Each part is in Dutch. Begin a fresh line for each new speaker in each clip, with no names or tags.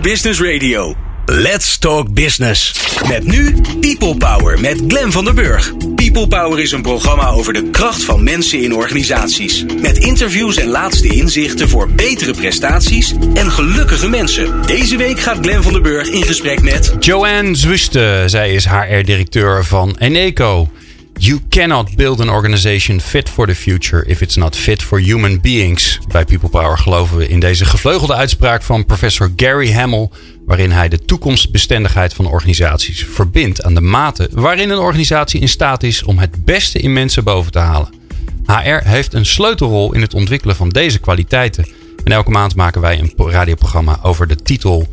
Business Radio. Let's Talk Business. Met nu People Power met Glen van der Burg. People Power is een programma over de kracht van mensen in organisaties. Met interviews en laatste inzichten voor betere prestaties en gelukkige mensen. Deze week gaat Glen van der Burg in gesprek met...
Joanne Zwuste. Zij is HR-directeur van Eneco. You cannot build an organization fit for the future if it's not fit for human beings. Bij People Power geloven we in deze gevleugelde uitspraak van professor Gary Hamel, waarin hij de toekomstbestendigheid van organisaties verbindt aan de mate waarin een organisatie in staat is om het beste in mensen boven te halen. HR heeft een sleutelrol in het ontwikkelen van deze kwaliteiten. En elke maand maken wij een radioprogramma over de titel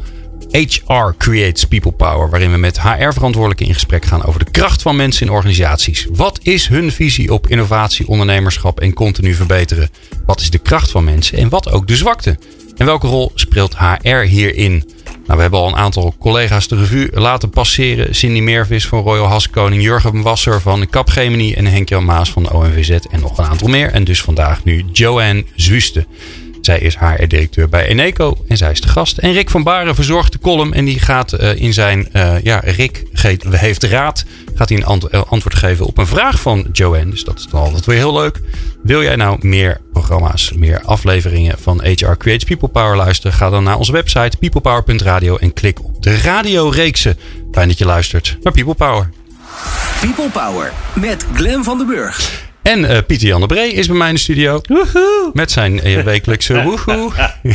HR Creates People Power, waarin we met HR-verantwoordelijken in gesprek gaan over de kracht van mensen in organisaties. Wat is hun visie op innovatie, ondernemerschap en continu verbeteren? Wat is de kracht van mensen en wat ook de zwakte? En welke rol speelt HR hierin? Nou, we hebben al een aantal collega's de revue laten passeren. Cindy Meervis van Royal Haskoning, Jurgen Wasser van Capgemini en Henk-Jan Maas van de ONVZ en nog een aantal meer. En dus vandaag nu Joanne Zwuste. Zij is HR-directeur bij Eneco en zij is de gast. En Rick van Baren verzorgt de column en die gaat uh, in zijn, uh, ja, Rick heeft raad, gaat hij een ant antwoord geven op een vraag van Joanne. Dus dat is dan altijd weer heel leuk. Wil jij nou meer programma's, meer afleveringen van HR Creates People Power luisteren? Ga dan naar onze website peoplepower.radio en klik op de radioreeksen. Fijn dat je luistert naar People Power.
People Power met Glen van den Burg.
En uh, Pieter Jan de Bree is bij mij in de studio.
Woehoe.
Met zijn uh, wekelijkse woehoe.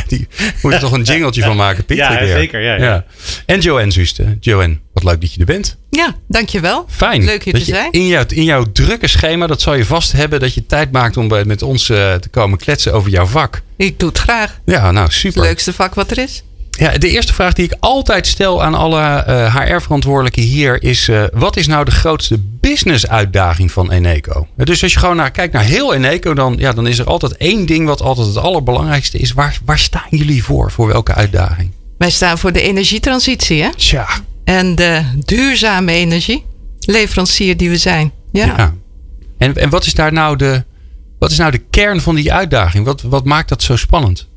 Die moet er toch een jingletje van maken, Pieter?
Ja, zeker. Ja, ja.
ja. En Joanne Zuste. Joanne, wat leuk dat je er bent.
Ja, dankjewel.
Fijn.
Leuk hier
dat
te
je
zijn.
In jouw, in jouw drukke schema, dat zal je vast hebben, dat je tijd maakt om bij, met ons uh, te komen kletsen over jouw vak.
Ik doe het graag.
Ja, nou super.
Het leukste vak wat er is.
Ja, de eerste vraag die ik altijd stel aan alle uh, HR-verantwoordelijken hier is: uh, wat is nou de grootste business-uitdaging van Eneco? Dus als je gewoon naar, kijkt naar heel Eneco, dan, ja, dan is er altijd één ding wat altijd het allerbelangrijkste is. Waar, waar staan jullie voor? Voor welke uitdaging?
Wij staan voor de energietransitie, hè?
Tja.
En de duurzame energie, leverancier die we zijn. Ja.
ja. En, en wat is daar nou de, wat is nou de kern van die uitdaging? Wat, wat maakt dat zo spannend?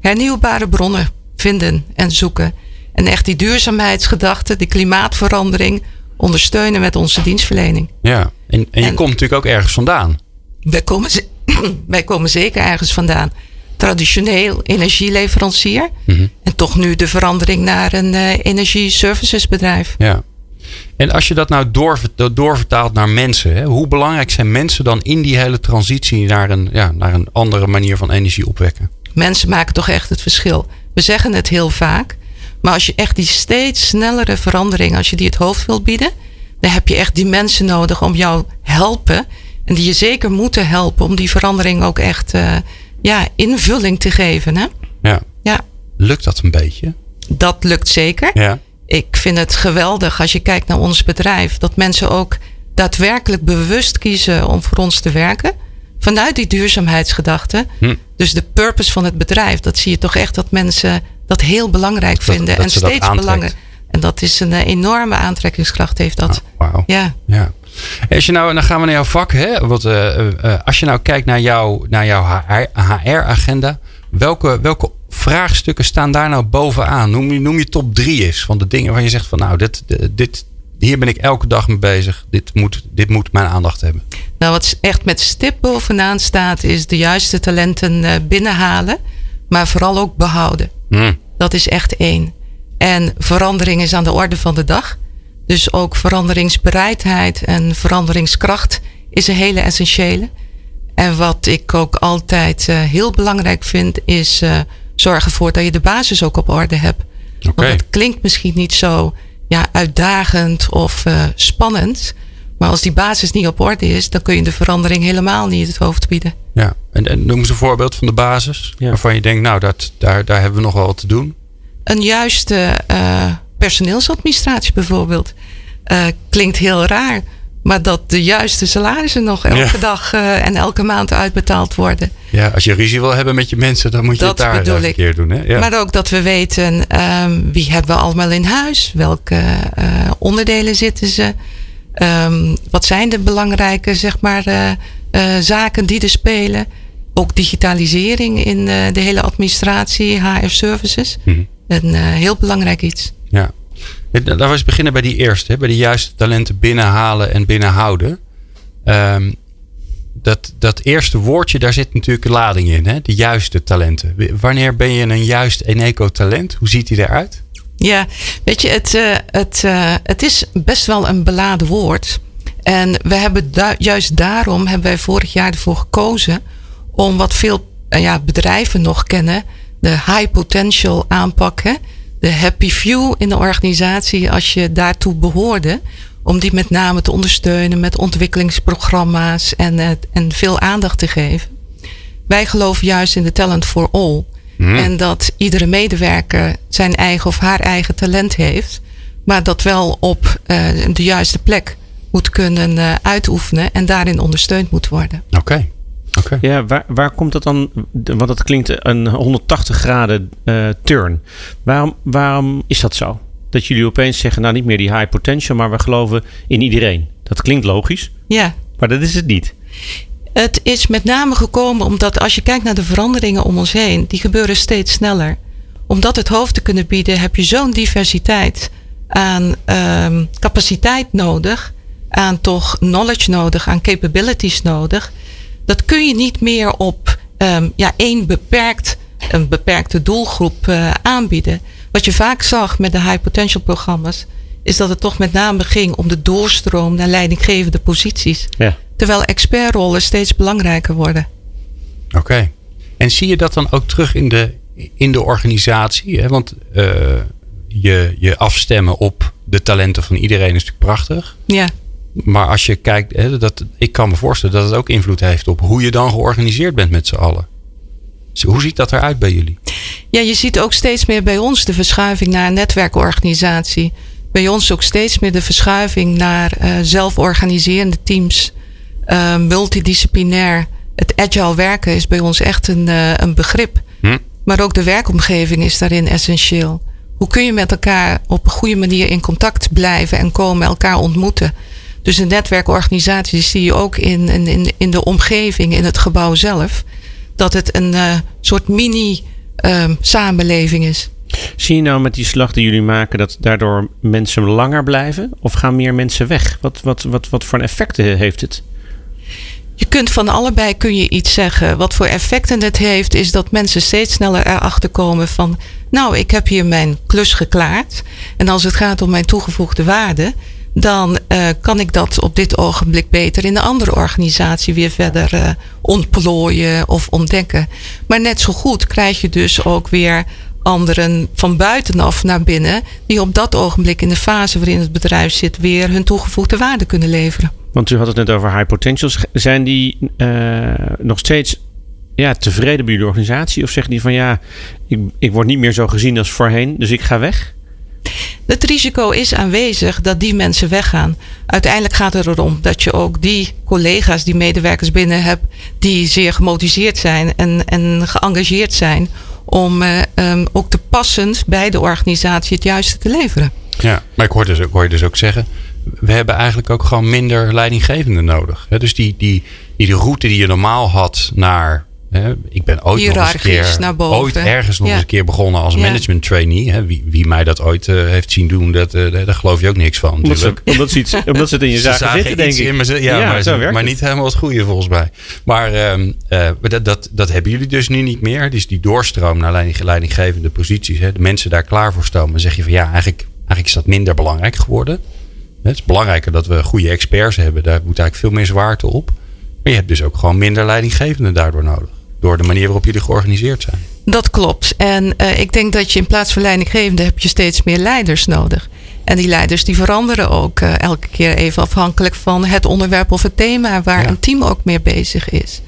Hernieuwbare bronnen vinden en zoeken. En echt die duurzaamheidsgedachte, die klimaatverandering ondersteunen met onze dienstverlening.
Ja, en, en je en, komt natuurlijk ook ergens vandaan.
Wij komen, wij komen zeker ergens vandaan. Traditioneel energieleverancier. Mm -hmm. En toch nu de verandering naar een uh, energieservicesbedrijf.
Ja. En als je dat nou door, doorvertaalt naar mensen, hè, hoe belangrijk zijn mensen dan in die hele transitie naar een, ja, naar een andere manier van energie opwekken?
Mensen maken toch echt het verschil. We zeggen het heel vaak. Maar als je echt die steeds snellere verandering, als je die het hoofd wilt bieden, dan heb je echt die mensen nodig om jou helpen. En die je zeker moeten helpen om die verandering ook echt uh, ja, invulling te geven. Hè?
Ja.
ja.
Lukt dat een beetje?
Dat lukt zeker.
Ja.
Ik vind het geweldig als je kijkt naar ons bedrijf, dat mensen ook daadwerkelijk bewust kiezen om voor ons te werken. Vanuit die duurzaamheidsgedachte. Hm. Dus de purpose van het bedrijf, dat zie je toch echt dat mensen dat heel belangrijk vinden.
Dat,
en steeds belangrijk. En dat is een enorme aantrekkingskracht, heeft dat.
Oh, wow.
Ja.
ja. Als je nou, dan gaan we naar jouw vak. Hè? Wat, uh, uh, als je nou kijkt naar, jou, naar jouw HR-agenda, welke, welke vraagstukken staan daar nou bovenaan? Noem je, noem je top drie eens van de dingen waar je zegt van nou, dit, dit, hier ben ik elke dag mee bezig. Dit moet, dit moet mijn aandacht hebben.
Nou, wat echt met stip bovenaan staat, is de juiste talenten binnenhalen, maar vooral ook behouden.
Mm.
Dat is echt één. En verandering is aan de orde van de dag. Dus ook veranderingsbereidheid en veranderingskracht is een hele essentiële. En wat ik ook altijd uh, heel belangrijk vind, is uh, zorgen ervoor dat je de basis ook op orde hebt.
Okay.
Want het klinkt misschien niet zo ja, uitdagend of uh, spannend. Maar als die basis niet op orde is, dan kun je de verandering helemaal niet het hoofd bieden.
Ja, en, en noem eens een voorbeeld van de basis. Ja. Waarvan je denkt, nou, dat, daar, daar hebben we nog wel wat te doen.
Een juiste uh, personeelsadministratie bijvoorbeeld. Uh, klinkt heel raar. Maar dat de juiste salarissen nog elke ja. dag uh, en elke maand uitbetaald worden.
Ja, als je ruzie wil hebben met je mensen, dan moet je
dat
het daar een keer doen. Hè? Ja.
Maar ook dat we weten um, wie hebben we allemaal in huis. Welke uh, onderdelen zitten ze. Um, wat zijn de belangrijke zeg maar, uh, zaken die er spelen. Ook digitalisering in de hele administratie, HR services.
Mm -hmm.
een heel belangrijk iets.
Ja. Daar was beginnen bij die eerste, bij de juiste talenten binnenhalen en binnenhouden. Um, dat, dat eerste woordje, daar zit natuurlijk lading in, hè? de juiste talenten. Wanneer ben je een juist Eneco-talent? Hoe ziet hij eruit?
Ja, weet je, het, uh, het, uh, het is best wel een beladen woord. En we hebben juist daarom hebben wij vorig jaar ervoor gekozen om wat veel uh, ja, bedrijven nog kennen, de high potential aanpak, hè? De happy few in de organisatie als je daartoe behoorde om die met name te ondersteunen met ontwikkelingsprogramma's en, uh, en veel aandacht te geven. Wij geloven juist in de talent for all. Hmm. En dat iedere medewerker zijn eigen of haar eigen talent heeft, maar dat wel op uh, de juiste plek moet kunnen uh, uitoefenen en daarin ondersteund moet worden.
Oké. Okay.
Ja, waar, waar komt dat dan? Want dat klinkt een 180 graden uh, turn. Waarom, waarom is dat zo? dat jullie opeens zeggen, nou niet meer die high potential, maar we geloven in iedereen. Dat klinkt logisch.
Ja.
Maar dat is het niet.
Het is met name gekomen omdat als je kijkt naar de veranderingen om ons heen, die gebeuren steeds sneller. Om dat het hoofd te kunnen bieden, heb je zo'n diversiteit aan um, capaciteit nodig, aan toch knowledge nodig, aan capabilities nodig. Dat kun je niet meer op um, ja, één beperkt, een beperkte doelgroep uh, aanbieden. Wat je vaak zag met de high potential programma's, is dat het toch met name ging om de doorstroom naar leidinggevende posities. Ja. Terwijl expertrollen steeds belangrijker worden.
Oké. En zie je dat dan ook terug in de, in de organisatie? Hè? Want uh, je, je afstemmen op de talenten van iedereen is natuurlijk prachtig.
Ja.
Maar als je kijkt, hè, dat, ik kan me voorstellen dat het ook invloed heeft op hoe je dan georganiseerd bent met z'n allen. Hoe ziet dat eruit bij jullie?
Ja, je ziet ook steeds meer bij ons de verschuiving naar een netwerkorganisatie. Bij ons ook steeds meer de verschuiving naar uh, zelforganiserende teams, uh, multidisciplinair. Het agile werken is bij ons echt een, uh, een begrip. Hm? Maar ook de werkomgeving is daarin essentieel. Hoe kun je met elkaar op een goede manier in contact blijven en komen, elkaar ontmoeten? Dus een netwerkorganisatie zie je ook in, in, in de omgeving, in het gebouw zelf dat het een uh, soort mini-samenleving ehm, is.
Zie je nou met die slag die jullie maken dat daardoor mensen langer blijven? Of gaan meer mensen weg? Wat, wat, wat, wat voor effecten heeft het?
Je kunt van allebei kun je iets zeggen. Wat voor effecten het heeft, is dat mensen steeds sneller erachter komen van. Nou, ik heb hier mijn klus geklaard. En als het gaat om mijn toegevoegde waarde, dan uh, kan ik dat op dit ogenblik beter in een andere organisatie weer verder uh, ontplooien of ontdekken. Maar net zo goed krijg je dus ook weer anderen van buitenaf naar binnen, die op dat ogenblik in de fase waarin het bedrijf zit, weer hun toegevoegde waarde kunnen leveren.
Want u had het net over high potentials. Zijn die uh, nog steeds ja, tevreden bij jullie organisatie? Of zeggen die van ja, ik, ik word niet meer zo gezien als voorheen, dus ik ga weg?
Het risico is aanwezig dat die mensen weggaan. Uiteindelijk gaat het erom dat je ook die collega's, die medewerkers binnen hebt, die zeer gemotiveerd zijn en, en geëngageerd zijn om uh, um, ook te passend bij de organisatie het juiste te leveren.
Ja, maar ik hoor, dus, je dus ook zeggen, we hebben eigenlijk ook gewoon minder leidinggevenden nodig. Dus die, die, die route die je normaal had naar ik ben ooit nog eens een keer, ooit ergens nog eens een keer begonnen als management trainee. Hè, wie, wie mij dat ooit uh, heeft zien doen, dat, uh, daar geloof je ook niks van.
Omdat, ze, omdat, ze, iets, omdat ze het in je zagen, zagen zitten, denk ik.
In, maar, ja, maar, zo maar niet helemaal het goede volgens mij. Maar, um, uh, dat, dat, dat hebben jullie dus nu niet meer. Dus die doorstroom naar leiding, leidinggevende posities. Hè, de mensen daar klaar voor stomen. Dan zeg je van ja, eigenlijk, eigenlijk is dat minder belangrijk geworden. Het is belangrijker dat we goede experts hebben. Daar moet eigenlijk veel meer zwaarte op. Maar je hebt dus ook gewoon minder leidinggevenden daardoor nodig door de manier waarop jullie georganiseerd zijn.
Dat klopt. En uh, ik denk dat je in plaats van leidinggevende heb je steeds meer leiders nodig. En die leiders die veranderen ook uh, elke keer even afhankelijk van het onderwerp of het thema waar ja. een team ook mee bezig is.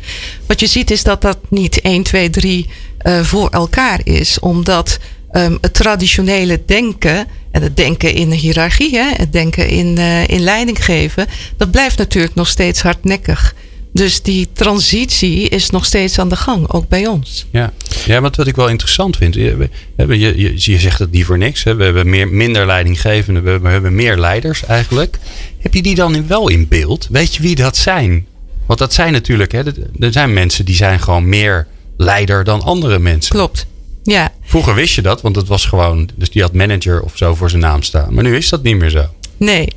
Wat je ziet is dat dat niet 1, 2, 3 uh, voor elkaar is. Omdat um, het traditionele denken en het denken in de hiërarchie, hè, het denken in, uh, in leiding geven, dat blijft natuurlijk nog steeds hardnekkig. Dus die transitie is nog steeds aan de gang, ook bij ons.
Ja, ja want wat ik wel interessant vind. Je, je, je, zegt het niet voor niks. Hè? We hebben meer, minder leidinggevenden, we hebben, we hebben meer leiders eigenlijk. Heb je die dan wel in beeld? Weet je wie dat zijn? Want dat zijn natuurlijk, hè, er zijn mensen die zijn gewoon meer leider dan andere mensen.
Klopt. Ja.
Vroeger wist je dat, want het was gewoon, dus die had manager of zo voor zijn naam staan. Maar nu is dat niet meer zo.
Nee,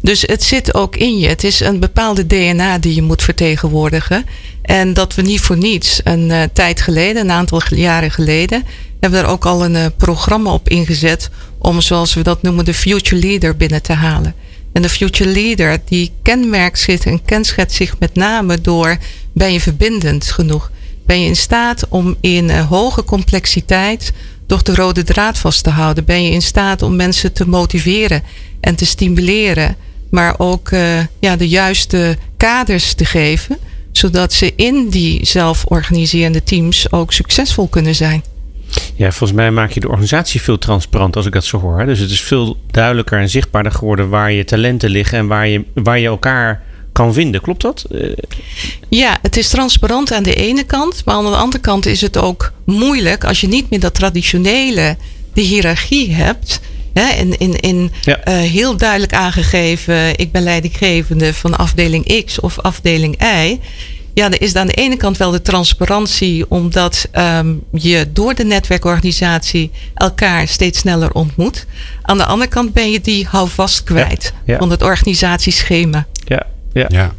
dus het zit ook in je. Het is een bepaalde DNA die je moet vertegenwoordigen. En dat we niet voor niets een uh, tijd geleden, een aantal jaren geleden, hebben we er ook al een uh, programma op ingezet om, zoals we dat noemen, de Future Leader binnen te halen. En de Future Leader, die kenmerkt zich en kenschetst zich met name door, ben je verbindend genoeg? Ben je in staat om in uh, hoge complexiteit toch de rode draad vast te houden? Ben je in staat om mensen te motiveren en te stimuleren, maar ook uh, ja, de juiste kaders te geven, zodat ze in die zelforganiserende teams ook succesvol kunnen zijn?
Ja, volgens mij maak je de organisatie veel transparant als ik dat zo hoor. Dus het is veel duidelijker en zichtbaarder geworden waar je talenten liggen en waar je, waar je elkaar kan vinden. Klopt dat? Uh...
Ja, het is transparant aan de ene kant. Maar aan de andere kant is het ook moeilijk als je niet meer dat traditionele, de hiërarchie hebt. Hè, in in, in ja. uh, heel duidelijk aangegeven, ik ben leidinggevende van afdeling X of afdeling Y. Ja, er is aan de ene kant wel de transparantie, omdat um, je door de netwerkorganisatie elkaar steeds sneller ontmoet. Aan de andere kant ben je die houvast kwijt ja, ja. van het organisatieschema.
Ja, ja.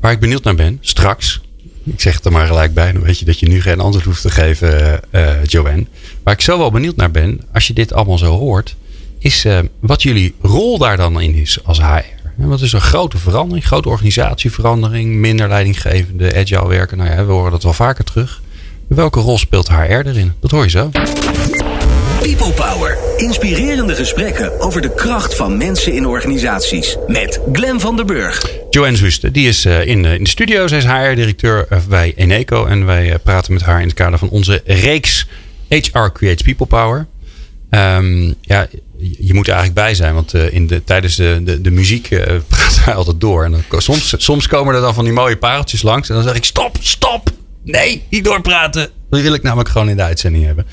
Waar ik benieuwd naar ben, straks, ik zeg het er maar gelijk bij, dan weet je dat je nu geen antwoord hoeft te geven, uh, Joanne. Waar ik zo wel benieuwd naar ben, als je dit allemaal zo hoort, is uh, wat jullie rol daar dan in is als HR. Wat is een grote verandering, grote organisatieverandering, minder leidinggevende, agile werken. Nou ja, we horen dat wel vaker terug. Welke rol speelt HR erin? Dat hoor je zo.
People Power. Inspirerende gesprekken over de kracht van mensen in organisaties. Met Glen van der Burg.
Joanne Zuste, die is uh, in, in de studio. Zij is HR-directeur bij Eneco. En wij praten met haar in het kader van onze reeks HR Creates People Power. Um, ja, je moet er eigenlijk bij zijn, want in de, tijdens de, de, de muziek uh, praat hij altijd door. En dan, soms, soms komen er dan van die mooie pareltjes langs. En dan zeg ik: stop, stop! Nee, niet doorpraten. Dat wil ik namelijk gewoon in de uitzending hebben.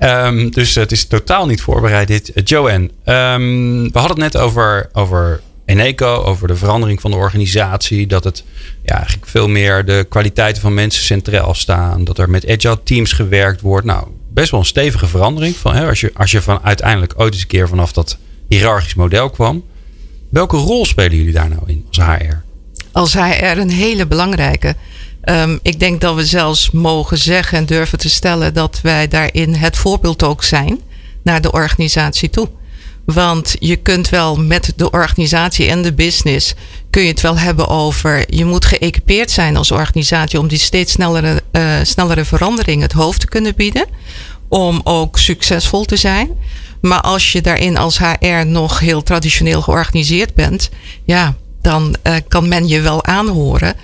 Um, dus het is totaal niet voorbereid, dit. Uh, Joanne, um, we hadden het net over, over Eneco, over de verandering van de organisatie. Dat het ja, eigenlijk veel meer de kwaliteiten van mensen centraal staan. Dat er met agile teams gewerkt wordt. Nou, best wel een stevige verandering. Van, hè, als, je, als je van uiteindelijk ooit eens een keer vanaf dat hiërarchisch model kwam. Welke rol spelen jullie daar nou in als HR?
Als HR een hele belangrijke. Um, ik denk dat we zelfs mogen zeggen en durven te stellen dat wij daarin het voorbeeld ook zijn naar de organisatie toe. Want je kunt wel met de organisatie en de business kun je het wel hebben over je moet geëquipeerd zijn als organisatie om die steeds snellere, uh, snellere veranderingen het hoofd te kunnen bieden. Om ook succesvol te zijn. Maar als je daarin als HR nog heel traditioneel georganiseerd bent, ja, dan uh, kan men je wel aanhoren.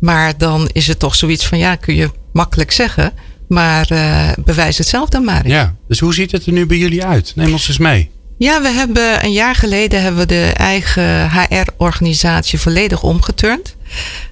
Maar dan is het toch zoiets van ja, kun je makkelijk zeggen. Maar uh, bewijs het zelf dan maar.
Ja, dus hoe ziet het er nu bij jullie uit? Neem ons eens mee.
Ja, we hebben een jaar geleden hebben we de eigen HR-organisatie volledig omgeturnd.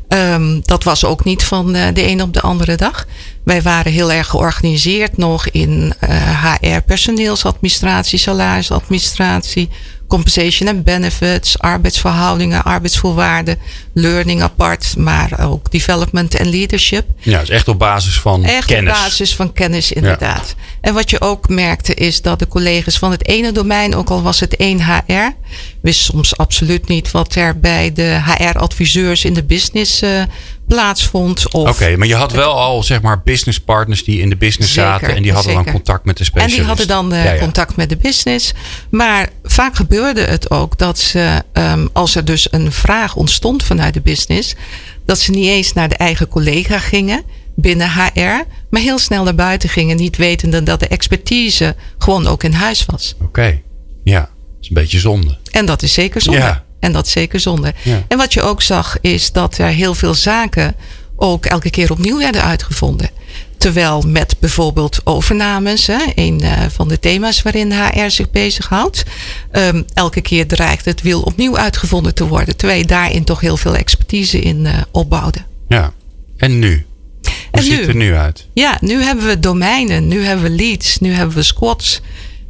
Um, dat was ook niet van de een op de andere dag. Wij waren heel erg georganiseerd nog in uh, HR-personeelsadministratie, salarisadministratie, compensation en benefits, arbeidsverhoudingen, arbeidsvoorwaarden, learning apart, maar ook development en leadership.
Ja, dus echt op basis van
echt
kennis.
op basis van kennis, inderdaad. Ja. En wat je ook merkte is dat de collega's van het ene domein, ook al was het één HR, wist soms absoluut niet wat er bij de HR-adviseurs in de business uh, plaatsvond.
Oké, okay, maar je had wel al zeg maar business partners die in de business
zeker,
zaten en die hadden
zeker.
dan contact met de specialist.
En die hadden dan uh, ja, ja. contact met de business. Maar vaak gebeurde het ook dat ze, um, als er dus een vraag ontstond vanuit de business, dat ze niet eens naar de eigen collega gingen binnen HR, maar heel snel naar buiten gingen, niet wetende dat de expertise gewoon ook in huis was.
Oké, okay. ja, dat is een beetje zonde.
En dat is zeker zonde.
Ja.
En dat zeker zonde.
Ja.
En wat je ook zag, is dat er heel veel zaken ook elke keer opnieuw werden uitgevonden. Terwijl met bijvoorbeeld overnames, hè, een uh, van de thema's waarin HR zich bezighoudt, um, elke keer dreigt het wiel opnieuw uitgevonden te worden. Terwijl je daarin toch heel veel expertise in uh, opbouwde.
Ja, en nu? Hoe
en
ziet
nu,
het er nu uit?
Ja, nu hebben we domeinen, nu hebben we leads, nu hebben we squads.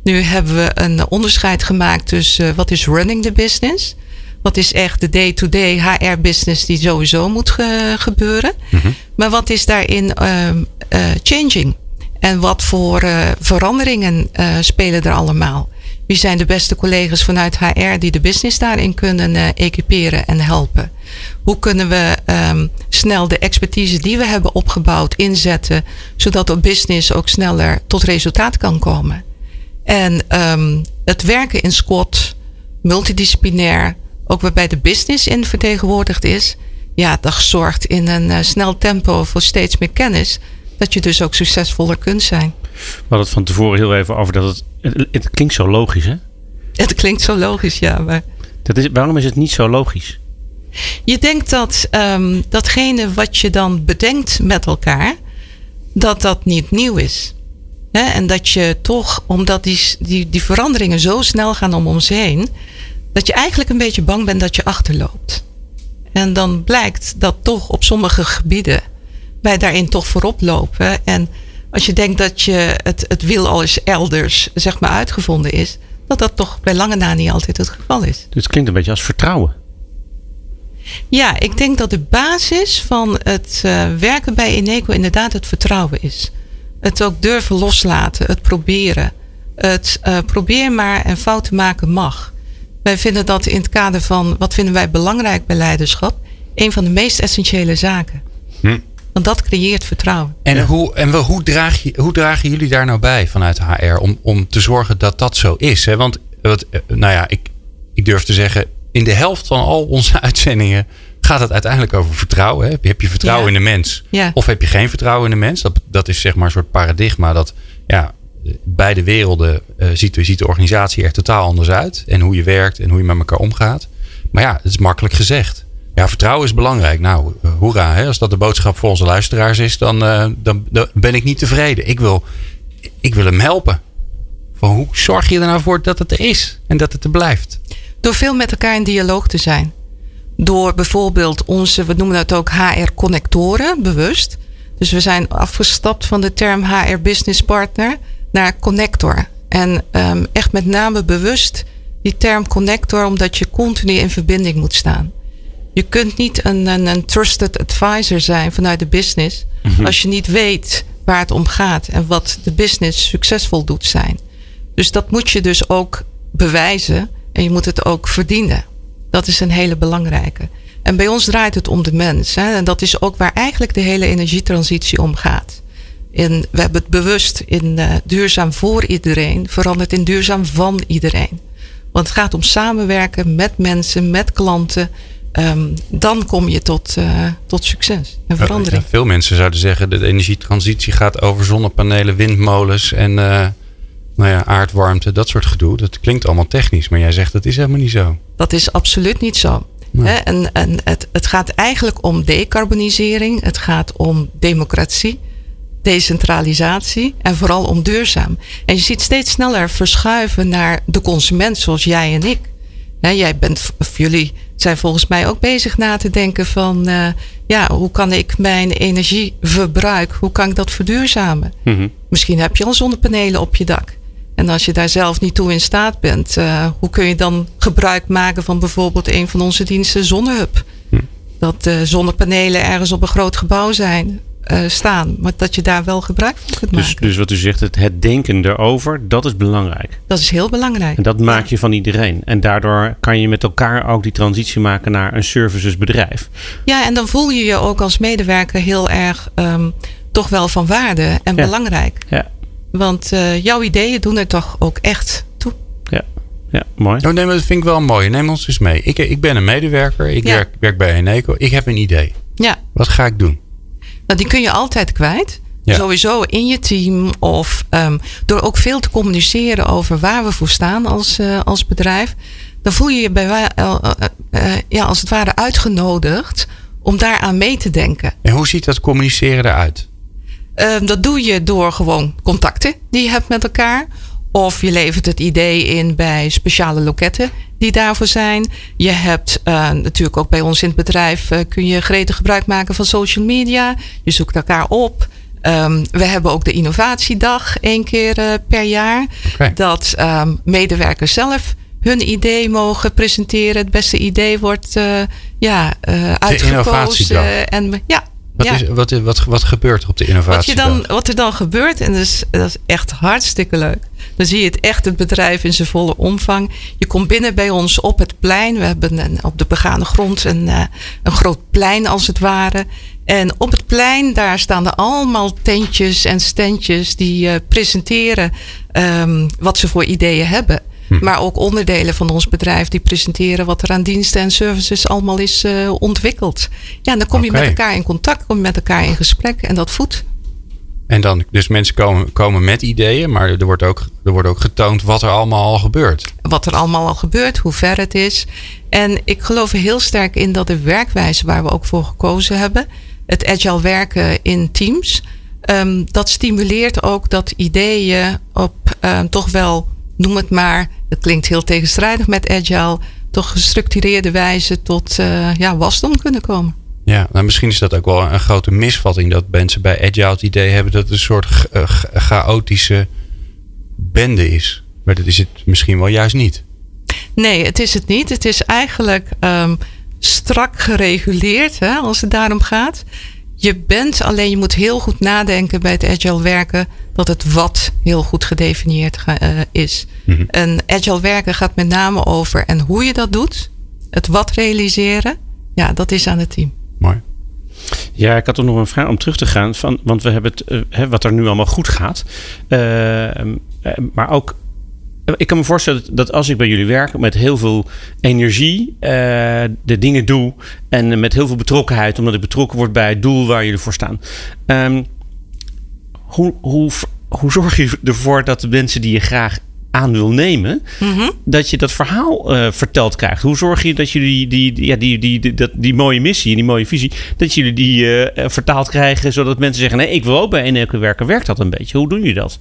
Nu hebben we een onderscheid gemaakt tussen uh, wat is running the business. Wat is echt de day-to-day HR-business die sowieso moet ge gebeuren.
Mhm.
Maar wat is daarin um, uh, changing? En wat voor uh, veranderingen uh, spelen er allemaal? Wie zijn de beste collega's vanuit HR die de business daarin kunnen uh, equiperen en helpen? Hoe kunnen we um, snel de expertise die we hebben opgebouwd inzetten, zodat de business ook sneller tot resultaat kan komen? En um, het werken in squad, multidisciplinair, ook waarbij de business in vertegenwoordigd is, ja, dat zorgt in een uh, snel tempo voor steeds meer kennis, dat je dus ook succesvoller kunt zijn.
We hadden het van tevoren heel even over dat het, het, het klinkt zo logisch, hè?
Het klinkt zo logisch, ja. Maar...
Dat is, waarom is het niet zo logisch?
Je denkt dat um, datgene wat je dan bedenkt met elkaar, dat dat niet nieuw is. He, en dat je toch, omdat die, die, die veranderingen zo snel gaan om ons heen, dat je eigenlijk een beetje bang bent dat je achterloopt. En dan blijkt dat toch op sommige gebieden wij daarin toch voorop lopen. En als je denkt dat je het, het wiel al eens elders zeg maar uitgevonden is, dat dat toch bij lange na niet altijd het geval is.
Dus het klinkt een beetje als vertrouwen.
Ja, ik denk dat de basis van het uh, werken bij Eneco inderdaad het vertrouwen is. Het ook durven loslaten, het proberen. Het uh, probeer maar en fouten maken mag. Wij vinden dat in het kader van wat vinden wij belangrijk bij leiderschap, een van de meest essentiële zaken. Hm. Want dat creëert vertrouwen.
En, ja. hoe, en hoe, draag je, hoe dragen jullie daar nou bij vanuit HR om, om te zorgen dat dat zo is? Hè? Want wat, nou ja, ik, ik durf te zeggen, in de helft van al onze uitzendingen gaat het uiteindelijk over vertrouwen. Hè? Heb je vertrouwen ja. in de mens?
Ja.
Of heb je geen vertrouwen in de mens? Dat, dat is zeg maar een soort paradigma dat ja, beide werelden uh, ziet, ziet de organisatie er totaal anders uit. En hoe je werkt en hoe je met elkaar omgaat. Maar ja, het is makkelijk gezegd. Ja, vertrouwen is belangrijk. Nou, hoera. Hè? Als dat de boodschap voor onze luisteraars is, dan, uh, dan, dan, ben ik niet tevreden. Ik wil, ik wil hem helpen. Van hoe zorg je er nou voor dat het er is en dat het er blijft?
Door veel met elkaar in dialoog te zijn. Door bijvoorbeeld onze, we noemen dat ook HR-connectoren, bewust. Dus we zijn afgestapt van de term HR Business Partner naar connector. En um, echt met name bewust die term connector, omdat je continu in verbinding moet staan. Je kunt niet een, een, een trusted advisor zijn vanuit de business mm-hmm. als je niet weet waar het om gaat en wat de business succesvol doet zijn. Dus dat moet je dus ook bewijzen en je moet het ook verdienen. Dat is een hele belangrijke. En bij ons draait het om de mens. Hè? En dat is ook waar eigenlijk de hele energietransitie om gaat. In, we hebben het bewust in uh, duurzaam voor iedereen veranderd in duurzaam van iedereen. Want het gaat om samenwerken met mensen, met klanten. Um, dan kom je tot, uh, tot succes en verandering.
Ja, veel mensen zouden zeggen dat de energietransitie gaat over zonnepanelen, windmolens en uh, nou ja, aardwarmte, dat soort gedoe. Dat klinkt allemaal technisch, maar jij zegt dat is helemaal niet zo.
Dat is absoluut niet zo. Nee. He, en en het, het gaat eigenlijk om decarbonisering, het gaat om democratie decentralisatie en vooral om duurzaam. En je ziet steeds sneller verschuiven naar de consument zoals jij en ik. He, jij bent, of jullie zijn volgens mij ook bezig na te denken van, uh, ja, hoe kan ik mijn energieverbruik, hoe kan ik dat verduurzamen? Mm-hmm. Misschien heb je al zonnepanelen op je dak. En als je daar zelf niet toe in staat bent, uh, hoe kun je dan gebruik maken van bijvoorbeeld een van onze diensten, Zonnehub? Mm. Dat uh, zonnepanelen ergens op een groot gebouw zijn uh, staan. Maar dat je daar wel gebruik van kunt
dus,
maken.
Dus wat u zegt, het, het denken erover, dat is belangrijk.
Dat is heel belangrijk.
En dat maak je van iedereen. En daardoor kan je met elkaar ook die transitie maken naar een servicesbedrijf.
Ja, en dan voel je je ook als medewerker heel erg um, toch wel van waarde en
ja.
belangrijk.
Ja.
Want uh, jouw ideeën doen er toch ook echt toe.
Ja. Ja, mooi.
Oh, nee, maar dat vind ik wel mooi. Neem ons eens mee. Ik, ik ben een medewerker. Ik ja. werk, werk bij Eneco. Ik heb een idee.
Ja.
Wat ga ik doen?
Nou, die kun je altijd kwijt. Ja. Sowieso in je team of um, door ook veel te communiceren over waar we voor staan als, uh, als bedrijf. Dan voel je je bij, uh, uh, ja, als het ware uitgenodigd om daaraan mee te denken.
En hoe ziet dat communiceren eruit?
Um, dat doe je door gewoon contacten die je hebt met elkaar. Of je levert het idee in bij speciale loketten die daarvoor zijn. Je hebt uh, natuurlijk ook bij ons in het bedrijf uh, kun je gretig gebruik maken van social media. Je zoekt elkaar op. Um, we hebben ook de innovatiedag één keer uh, per jaar.
Okay.
Dat um, medewerkers zelf hun idee mogen presenteren. Het beste idee wordt ja, uitgekozen. En ja,
Wat,
Ja.
is, wat, wat, wat gebeurt er op de
Wat,
innovatie?
je dan, wat er dan gebeurt, en dat is, dat is echt hartstikke leuk. Dan zie je het echt het bedrijf in zijn volle omvang. Je komt binnen bij ons op het plein. We hebben een, op de begane grond een, eh, een groot plein als het ware. En op het plein, daar staan er allemaal tentjes en standjes die eh, presenteren ehm, wat ze voor ideeën hebben. Maar ook onderdelen van ons bedrijf die presenteren wat er aan diensten en services allemaal is eh, ontwikkeld. Ja, en dan kom je met elkaar in contact, kom je met elkaar in gesprek en dat voedt.
En dan, dus mensen komen, komen met ideeën, maar er wordt, ook, er wordt ook getoond wat er allemaal al gebeurt.
wat er allemaal al gebeurt, hoe ver het is. En ik geloof er heel sterk in dat de werkwijze waar we ook voor gekozen hebben, het agile werken in teams, ehm, dat stimuleert ook dat ideeën op ehm, toch wel, noem het maar, het klinkt heel tegenstrijdig met agile, toch gestructureerde wijze tot eh, ja, wasdom kunnen komen.
Ja, nou misschien is dat ook wel een grote misvatting dat mensen bij Agile het idee hebben dat het een soort eh, ch- chaotische bende is. Maar dat is het misschien wel juist niet.
Nee, het is het niet. Het is eigenlijk ehm, strak gereguleerd hè, als het daarom gaat. Je bent alleen, je moet heel goed nadenken bij het agile werken dat het wat heel goed gedefinieerd eh, is.
Mhm.
En agile werken gaat met name over en hoe je dat doet, het wat realiseren, ja, dat is aan het team.
Mooi.
Ja, ik had toch nog een vraag om terug te gaan. Van, want we hebben het, eh, wat er nu allemaal goed gaat. Eh, eh, maar ook, ik kan me voorstellen dat als ik bij jullie werk met heel veel energie eh, de dingen doe. En met heel veel betrokkenheid, omdat ik betrokken word bij het doel waar jullie voor staan. Ehm, hoe, hoe, hoe zorg je ervoor dat de mensen die je graag aan wil nemen,
Mhm.
dat je dat verhaal eh, verteld krijgt. Hoe zorg je dat jullie die, die, ja, die, die, die, dat, die mooie missie en die mooie visie, dat jullie die eh, vertaald krijgen, zodat mensen zeggen, nee, ik wil ook bij Eneco werken. Werkt dat een beetje? Hoe doen jullie dat?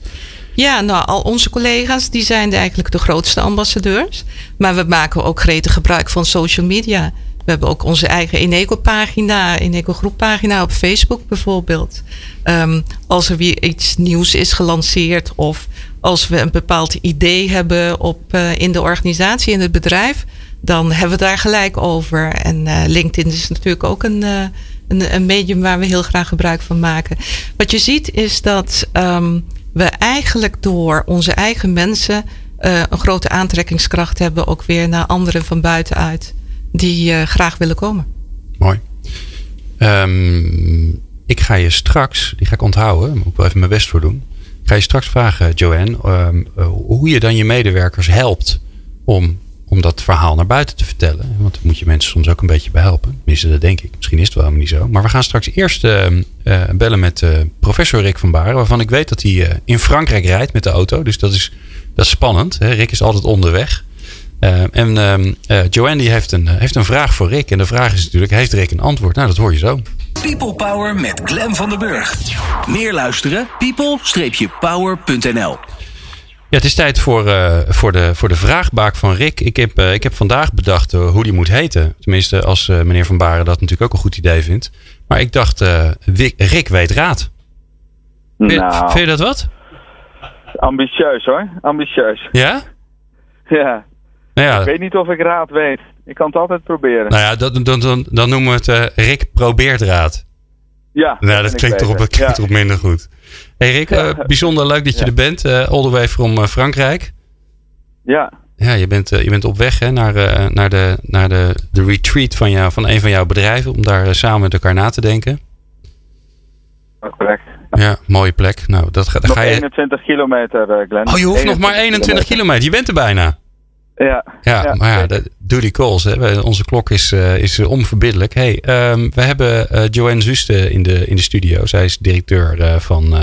Ja, nou, al onze collega's die zijn eigenlijk de grootste ambassadeurs. Maar we maken ook gretig gebruik van social media. We hebben ook onze eigen Eneco-pagina, Eneco-groeppagina op Facebook bijvoorbeeld. Ehm, als er weer iets nieuws is gelanceerd of als we een bepaald idee hebben op, eh, in de organisatie, in het bedrijf, dan hebben we daar gelijk over. En eh, LinkedIn is natuurlijk ook een, eh, een, een medium waar we heel graag gebruik van maken. Wat je ziet is dat ehm, we eigenlijk door onze eigen mensen eh, een grote aantrekkingskracht hebben, ook weer naar anderen van buitenuit die eh, graag willen komen.
Mooi. Ehm, ik ga je straks, die ga ik onthouden, moet ik wel even mijn best voor doen. Ik ga je straks vragen, Joanne, ehm, eh, hoe je dan je medewerkers helpt om, om dat verhaal naar buiten te vertellen. Want daar moet je mensen soms ook een beetje bij helpen. Dat denk ik. Misschien is het wel helemaal niet zo. Maar we gaan straks eerst ehm, eh, bellen met eh, professor Rick van Baren. Waarvan ik weet dat hij eh, in Frankrijk rijdt met de auto. Dus dat is, dat is spannend. Hè? Rick is altijd onderweg. Eh, en ehm, eh, Joanne die heeft, een, eh, heeft een vraag voor Rick. En de vraag is natuurlijk, heeft Rick een antwoord? Nou, dat hoor je zo.
People Power met Glen van den Burg. Meer luisteren? people-power.nl
Ja, het is tijd voor, eh, voor, de, voor de vraagbaak van Rick. Ik heb, eh, ik heb vandaag bedacht eh, hoe die moet heten. Tenminste, als meneer Van Baren dat natuurlijk ook een goed idee vindt. Maar ik dacht, Rick weet raad.
Nou,
vind je dat wat?
ambitieus hoor. Ambitieus.
Ja?
Ja.
Nou ja,
Ik weet niet of ik raad weet. Ik kan het altijd proberen.
nou ja dan, dan, dan, dan noemen we het Rick probeert raad.
Ja.
Nou, dat klinkt erop, dat
beter.
klinkt minder goed. Hey Rick, eh, bijzonder leuk dat je er bent. eh all the way from eh, Frankrijk.
Ja.
Ja, je bent, je bent op weg hè, naar, naar, de, naar de, de retreat van, jou, van een van jouw bedrijven. Om daar samen met elkaar na te denken.
correct.
Ja, mooie plek. Nou, dat ga,
Nog
ga je.
21 kilometer, Glenn.
Oh, je hoeft nog maar 21 kilometer. Je bent er bijna.
Ja.
Ja, maar ja, de, die calls. Hè. Onze klok is, eh, is eh, onverbiddelijk. Hey, ehm, we hebben eh, Joanne Zuste in de, in de studio. Zij is directeur, van,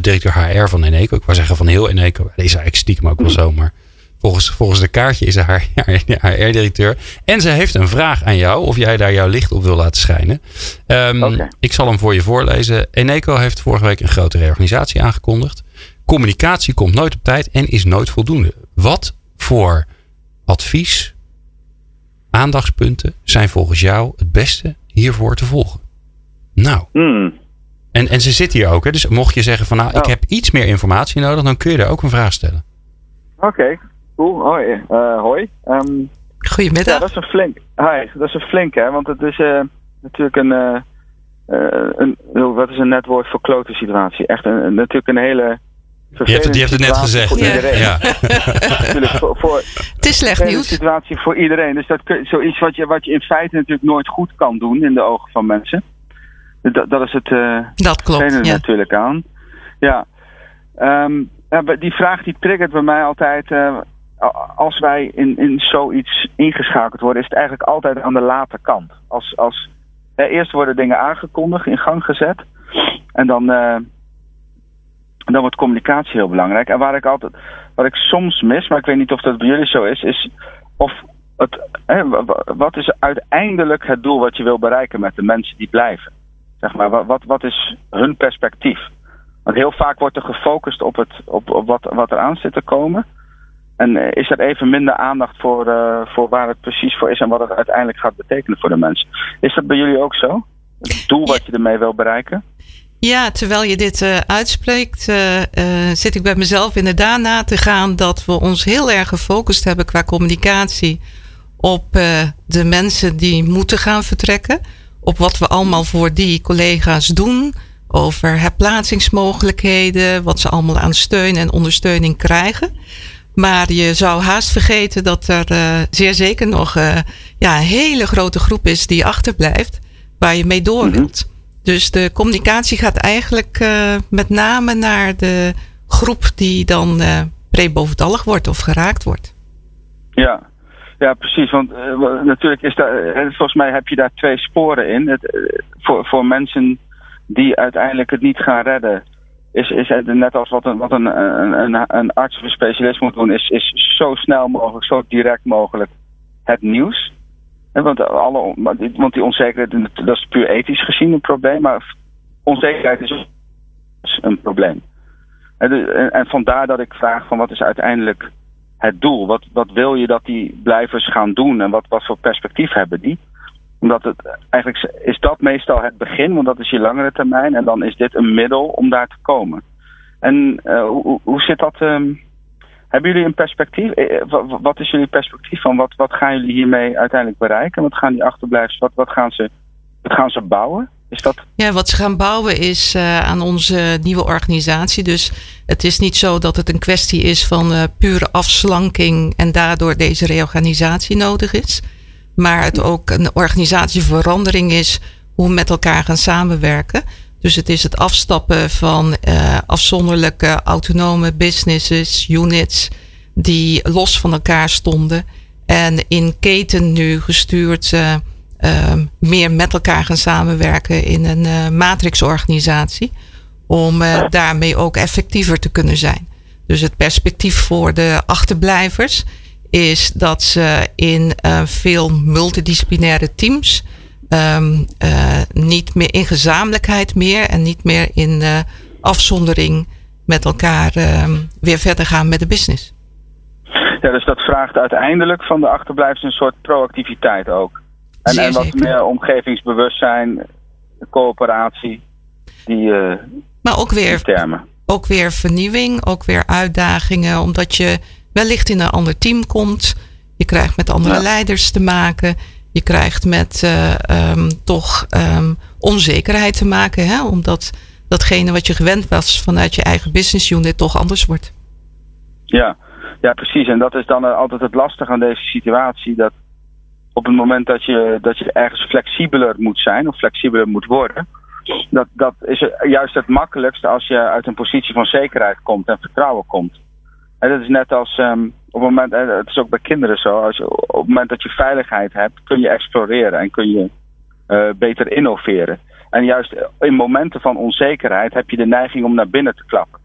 directeur HR van Eneco. Ik wou zeggen van heel Eneco. Deze is eigenlijk stiekem ook wel zo. Maar volgens, volgens de kaartje is ze haar HR-directeur. En ze heeft een vraag aan jou. Of jij daar jouw licht op wil laten schijnen.
Oké.
Ik zal hem voor je voorlezen. Eneco heeft vorige week een grote reorganisatie aangekondigd. Communicatie komt nooit op tijd en is nooit voldoende. Wat voor advies, aandachtspunten zijn volgens jou het beste hiervoor te volgen? Nou,
Hmm.
en, en ze zit hier ook. Hè? Dus mocht je zeggen van nou, ik
Oh.
heb iets meer informatie nodig, dan kun je daar ook een vraag stellen.
Oké. Cool. Hoi. Eh, hoi. Ehm, ja,
Goedemiddag.
dat is een flink. Hi. Dat is een flink, hè? Want het is eh, natuurlijk een, eh, een, wat is een net woord voor klote situatie? Echt een, natuurlijk een hele.
Je hebt, het, je hebt het net gezegd.
Voor iedereen.
Ja.
Natuurlijk voor, voor
Het is slecht
een
nieuws.
situatie voor iedereen. Dus dat kun- zoiets wat je, wat je in feite natuurlijk nooit goed kan doen in de ogen van mensen. Dat, dat is het. eh
Dat klopt. Ja.
natuurlijk aan. Ja. Ehm, ja, maar die vraag die triggert bij mij altijd. eh, als wij in, in zoiets ingeschakeld worden, is het eigenlijk altijd aan de late kant. Als, als, eerst worden dingen aangekondigd, in gang gezet. En dan, eh, dan wordt communicatie heel belangrijk. En waar ik altijd, wat ik soms mis, maar ik weet niet of dat bij jullie zo is, is of het, hè, wa- wa- wat is uiteindelijk het doel wat je wil bereiken met de mensen die blijven? Zeg maar, wa- wat, wat is hun perspectief? Want heel vaak wordt er gefocust op, het, op, op wat, wat er aan zit te komen. En eh, is er even minder aandacht voor, eh, voor waar het precies voor is en wat het uiteindelijk gaat betekenen voor de mensen. Is dat bij jullie ook zo? Het doel wat je ermee wil bereiken?
Ja, terwijl je dit eh, uitspreekt, eh, eh, zit ik bij mezelf inderdaad na te gaan dat we ons heel erg gefocust hebben qua communicatie op de mensen die moeten gaan vertrekken. Op wat we allemaal voor die collega's doen. Over herplaatsingsmogelijkheden, wat ze allemaal aan steun en ondersteuning krijgen. Maar je zou haast vergeten dat er zeer zeker nog ja, een hele grote groep is die achterblijft, waar je mee door wilt. Dus de communicatie gaat eigenlijk eh, met name naar de groep die dan eh pre-boventallig wordt of geraakt wordt.
Ja, ja precies. Want eh, natuurlijk is daar, volgens mij heb je daar twee sporen in. Het, voor, voor mensen die uiteindelijk het niet gaan redden, is, is net als wat een, wat een, een, een arts of een specialist moet doen, is, is zo snel mogelijk, zo direct mogelijk het nieuws. Want, alle, want die onzekerheid, dat is puur ethisch gezien een probleem, maar onzekerheid is een probleem. En, vandaar dat ik vraag van wat is uiteindelijk het doel? Wat, wat wil je dat die blijvers gaan doen en wat, wat voor perspectief hebben die? Omdat het eigenlijk is dat meestal het begin, want dat is je langere termijn. En dan is dit een middel om daar te komen. En eh, hoe, hoe- hoe zit dat? ehm, hebben jullie een perspectief? Eh, eh, wa- wa- Wat is jullie perspectief van wat, wat gaan jullie hiermee uiteindelijk bereiken? Wat gaan die achterblijvers, wat, wat, gaan, ze, wat gaan ze bouwen? Is dat
Ja, wat ze gaan bouwen is eh, aan onze nieuwe organisatie. Dus het is niet zo dat het een kwestie is van pure afslanking en daardoor deze reorganisatie nodig is. Maar het ook een organisatieverandering is hoe we met elkaar gaan samenwerken. Dus het is het afstappen van eh, afzonderlijke autonome businesses, units, die los van elkaar stonden. En in keten nu gestuurd eh, ehm, meer met elkaar gaan samenwerken in een eh, matrixorganisatie. Om eh, daarmee ook effectiever te kunnen zijn. Dus het perspectief voor de achterblijvers is dat ze in veel multidisciplinaire teams ehm, eh, niet meer in gezamenlijkheid meer en niet meer in eh, afzondering met elkaar ehm, weer verder gaan met de business.
Ja, dus dat vraagt uiteindelijk van de achterblijvers een soort proactiviteit ook. En, en wat meer omgevingsbewustzijn, coöperatie, die, eh,
Maar ook
die
weer,
termen.
ook weer vernieuwing, ook weer uitdagingen, omdat je wellicht in een ander team komt. Je krijgt met andere
Ja.
leiders te maken. Je krijgt met eh, ehm, toch ehm, onzekerheid te maken, hè? omdat datgene wat je gewend was vanuit je eigen business unit toch anders wordt.
Ja. ja, precies. En dat is dan eh, altijd het lastige aan deze situatie. Dat op het moment dat je, dat je ergens flexibeler moet zijn of flexibeler moet worden. Dat, dat is juist het makkelijkste als je uit een positie van zekerheid komt en vertrouwen komt. En dat is net als ehm, op het moment, en het is ook bij kinderen zo, als op het moment dat je veiligheid hebt, kun je exploreren en kun je eh, beter innoveren. En juist in momenten van onzekerheid heb je de neiging om naar binnen te klappen.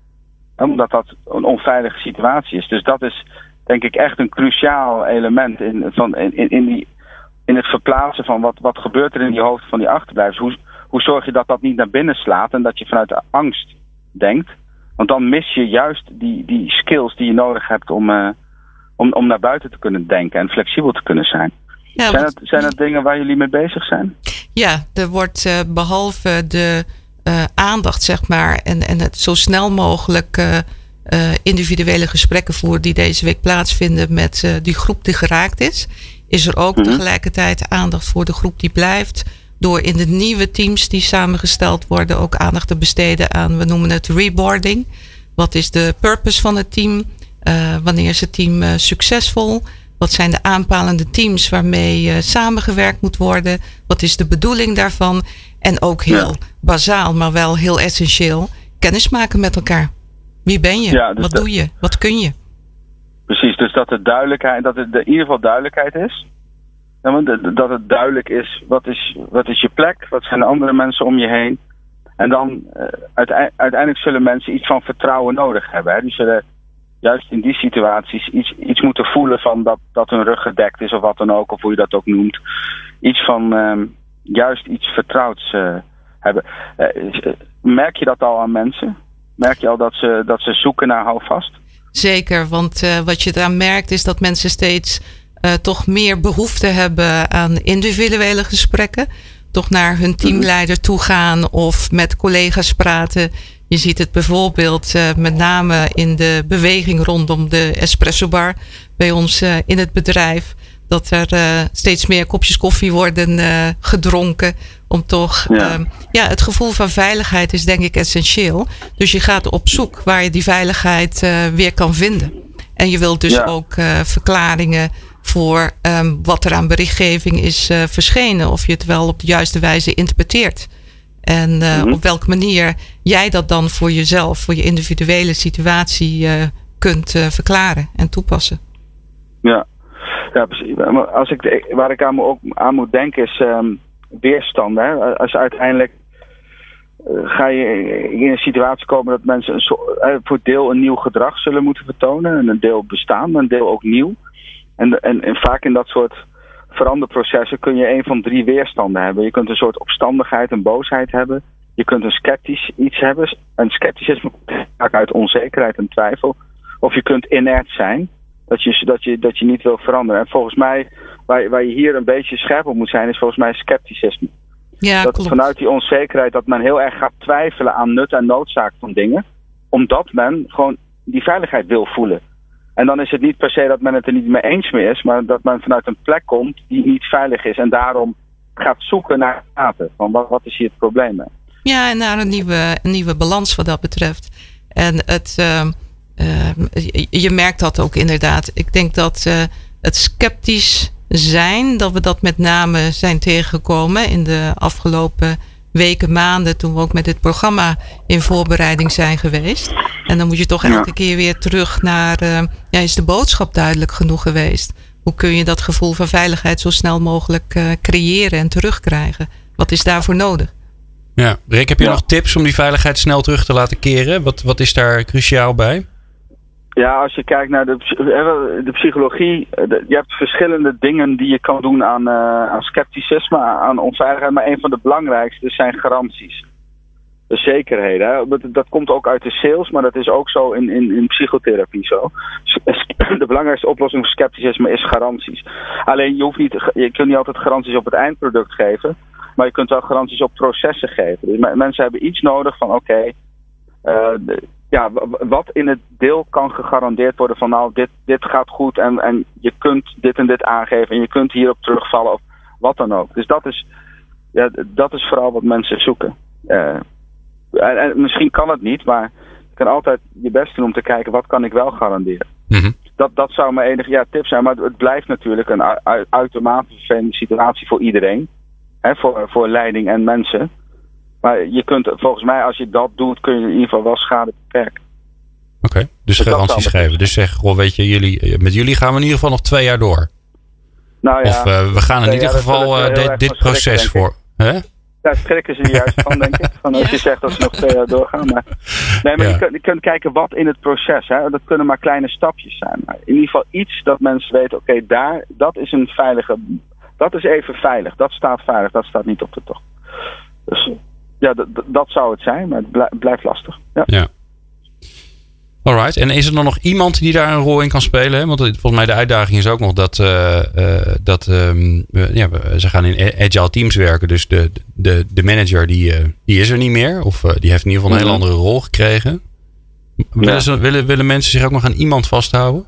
Omdat dat een onveilige situatie is. Dus dat is denk ik echt een cruciaal element in, van, in, in, die, in het verplaatsen van wat, wat gebeurt er in die hoofd van die achterblijvers. Hoe, hoe zorg je dat dat niet naar binnen slaat en dat je vanuit de angst denkt. Want dan mis je juist die, die skills die je nodig hebt om, eh, om, om naar buiten te kunnen denken en flexibel te kunnen zijn.
Ja,
zijn, dat, zijn dat dingen waar jullie mee bezig zijn?
Ja, er wordt eh, behalve de eh, aandacht, zeg maar, en, en het zo snel mogelijk individuele gesprekken voeren die deze week plaatsvinden met die groep die geraakt is, is er ook
Mhm.
tegelijkertijd aandacht voor de groep die blijft, Door in de nieuwe teams die samengesteld worden ook aandacht te besteden aan, we noemen het reboarding. Wat is de purpose van het team? Uh, wanneer is het team uh, succesvol? Wat zijn de aanpalende teams waarmee uh, samengewerkt moet worden? Wat is de bedoeling daarvan? En ook heel ja. bazaal, maar wel heel essentieel, kennis maken met elkaar. Wie ben je? Ja, dus Wat doe je? Wat kun je?
Precies, dus dat het duidelijkheid, dat het in ieder geval duidelijkheid is. Dat het duidelijk is wat, is, wat is je plek, wat zijn de andere mensen om je heen. En dan uh, uiteindelijk zullen mensen iets van vertrouwen nodig hebben. Hè. Die zullen juist in die situaties iets, iets moeten voelen van dat, dat hun rug gedekt is of wat dan ook, of hoe je dat ook noemt. Iets van uh, juist iets vertrouwds uh, hebben. Uh, merk je dat al aan mensen? Merk je al dat ze, dat ze zoeken naar houvast?
Zeker, want wat je daar merkt is dat mensen steeds toch meer behoefte hebben aan individuele gesprekken. Toch naar hun teamleider toe gaan of met collega's praten je ziet het bijvoorbeeld uh, met name in de beweging rondom de espresso bar bij ons uh, in het bedrijf. Dat er steeds meer kopjes koffie worden gedronken. Om toch, ja. Ehm, ja, het gevoel van veiligheid is denk ik essentieel. Dus je gaat op zoek waar je die veiligheid weer kan vinden. En je wilt dus ja. ook verklaringen voor um, wat er aan berichtgeving is verschenen. Of je het wel op de juiste wijze interpreteert. En uh, mm -hmm. op welke manier jij dat dan voor jezelf, voor je individuele situatie uh, kunt verklaren en toepassen.
Ja, ja precies. Als ik, waar ik aan, ook aan moet denken is um, weerstand. Hè? Als uiteindelijk ga je in een situatie komen dat mensen een soort, voor deel een nieuw gedrag zullen moeten vertonen. En een deel bestaan, een deel ook nieuw. En, en, en vaak in dat soort veranderprocessen kun je een van drie weerstanden hebben. Je kunt een soort opstandigheid en boosheid hebben. Je kunt een sceptisch iets hebben. Een scepticisme vaak uit onzekerheid en twijfel. Of je kunt inert zijn. Dat je, dat je, dat je niet wil veranderen. En volgens mij, waar, waar je hier een beetje scherp op moet zijn, is volgens mij scepticisme.
Ja,
dat
klopt.
vanuit die onzekerheid dat men heel erg gaat twijfelen aan nut en noodzaak van dingen. Omdat men gewoon die veiligheid wil voelen. En dan is het niet per se dat men het er niet mee eens mee is, maar dat men vanuit een plek komt die niet veilig is. En daarom gaat zoeken naar water. Van wat, wat is hier het probleem?
Ja, en naar een nieuwe, nieuwe balans wat dat betreft. En het, uh, uh, je merkt dat ook inderdaad. Ik denk dat uh, het sceptisch zijn, dat we dat met name zijn tegengekomen in de afgelopen weken, maanden, toen we ook met dit programma in voorbereiding zijn geweest. En dan moet je toch elke keer weer terug naar, uh, ja, is de boodschap duidelijk genoeg geweest? Hoe kun je dat gevoel van veiligheid zo snel mogelijk uh, creëren en terugkrijgen? Wat is daarvoor nodig?
Ja, Rick, heb je ja. nog tips om die veiligheid snel terug te laten keren? Wat, wat is daar cruciaal bij?
Ja, als je kijkt naar de, de psychologie, de, je hebt verschillende dingen die je kan doen aan, uh, aan scepticisme, aan onveiligheid. Maar een van de belangrijkste zijn garanties. De zekerheden. Dat, komt ook uit de sales, maar dat is ook zo in, in, in psychotherapie zo. De belangrijkste oplossing voor scepticisme is garanties. Alleen je, hoeft niet, je kunt niet altijd garanties op het eindproduct geven, maar je kunt wel garanties op processen geven. Dus mensen hebben iets nodig van oké. Okay, ja, wat in het deel kan gegarandeerd worden van nou, dit, dit gaat goed en, en je kunt dit en dit aangeven en je kunt hierop terugvallen of wat dan ook. Dus dat is, ja, dat is vooral wat mensen zoeken. Uh, en, en, misschien kan het niet, maar je kan altijd je best doen om te kijken wat kan ik wel garanderen.
Mm -hmm.
Dat, dat zou mijn enige ja, tip zijn, maar het blijft natuurlijk een uitermate vervelende situatie voor iedereen. Hè, voor, voor leiding en mensen. Maar je kunt, volgens mij, als je dat doet, kun je in ieder geval wel schade beperken.
Oké, okay, dus, dus garanties geven. Dus zeg, goh, weet je, jullie, met jullie gaan we in ieder geval nog twee jaar door.
Nou ja,
of uh, we gaan in ieder geval uh, dit, dit proces voor. Hè?
Daar schrikken ze juist van, denk ik. Van als je zegt dat ze nog twee jaar doorgaan. Maar, nee, maar ja. je, kunt, je, kunt, kijken wat in het proces. Hè, dat kunnen maar kleine stapjes zijn. Maar in ieder geval iets dat mensen weten, oké, okay, daar, dat is een veilige. Dat is even veilig. Dat staat veilig. Dat staat niet op de tocht. Dus ja, dat zou het zijn, maar het blijft lastig. Ja.
ja. Alright, en is er dan nog iemand die daar een rol in kan spelen? Hè? Want volgens mij de uitdaging is ook nog dat, uh, uh, dat um, ja, ze gaan in agile teams werken. Dus de, de, de manager die, uh, die is er niet meer. Of die heeft in ieder geval een hele andere rol gekregen. Willen, ze, willen, willen mensen zich ook nog aan iemand vasthouden?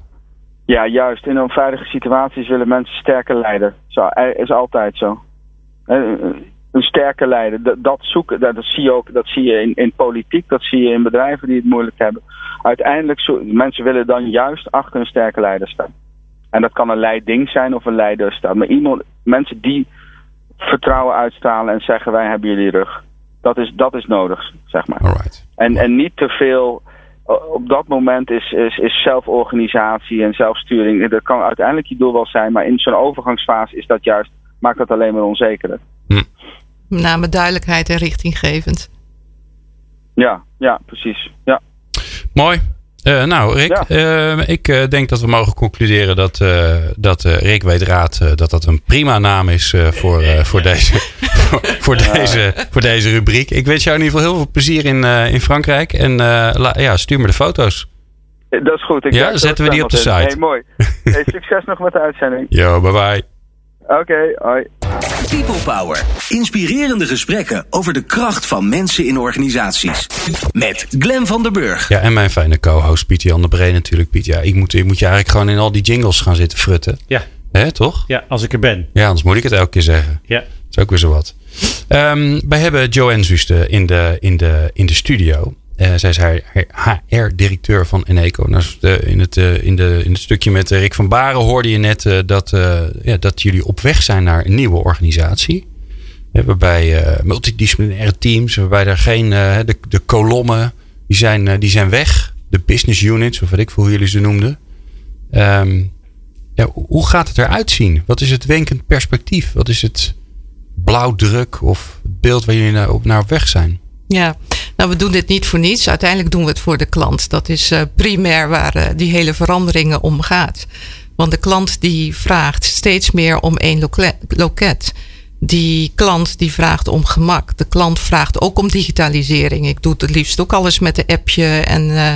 Ja, juist. In onveilige situaties willen mensen sterker leiden. Zo, is altijd zo een sterke leider. Dat, dat zoeken, dat, dat, zie je ook, dat zie je in, in politiek, dat zie je in bedrijven die het moeilijk hebben. Uiteindelijk, zo, mensen willen dan juist achter een sterke leider staan. En dat kan een leiding zijn of een leider staan. Maar iemand, mensen die vertrouwen uitstralen en zeggen wij hebben jullie rug. Dat is, dat is nodig, zeg maar.
Alright.
En, en niet te veel. Op dat moment is, is, is zelforganisatie en zelfsturing. Dat kan uiteindelijk je doel wel zijn, maar in zo'n overgangsfase is dat juist, maakt dat alleen maar onzekerder.
Hm. Name duidelijkheid en richtinggevend.
Ja, ja, precies. Ja.
Mooi. Uh, nou, Rick, ja. uh, ik uh, denk dat we mogen concluderen dat, dat Rick weet raad dat dat een prima naam is voor, voor, deze, voor, voor deze, voor deze rubriek. Ik wens jou in ieder geval heel veel plezier in, in Frankrijk. En la, ja, stuur me de foto's.
Dat is goed. Ik
ja, zetten we die op de site.
Hey, mooi. Hey, succes nog met de uitzending.
Yo, bye bye.
Oké, okay, hoi.
People Power. Inspirerende gesprekken over de kracht van mensen in organisaties. Met Glen van der Burg.
Ja, en mijn fijne co-host Piet Jan de Bree natuurlijk. Piet, ja, ik moet, ik moet je eigenlijk gewoon in al die jingles gaan zitten frutten.
Ja.
Hè, toch?
Ja, als ik er ben.
Ja, anders moet ik het elke keer zeggen.
Ja.
Dat is ook weer zo wat. Um, wij hebben Joanne Zuste in de, in de, in de studio. Uh, zij is HR-directeur van Eneco. Nou, in, het, uh, in, de, in het stukje met Rick van Baren hoorde je net dat, ja, dat jullie op weg zijn naar een nieuwe organisatie. waarbij multidisciplinaire teams, waarbij er geen. de, de kolommen, die zijn, die zijn weg. De business units, of wat ik voor hoe jullie ze noemden. Um, ja, hoe gaat het eruit zien? Wat is het wenkend perspectief? Wat is het blauwdruk of het beeld waar jullie naar op, naar op weg zijn?
Ja, nou, we doen dit niet voor niets. Uiteindelijk doen we het voor de klant. Dat is uh, primair waar uh, die hele veranderingen om gaat. Want de klant die vraagt steeds meer om één loket. Die klant die vraagt om gemak. De klant vraagt ook om digitalisering. Ik doe het liefst ook alles met een appje en uh,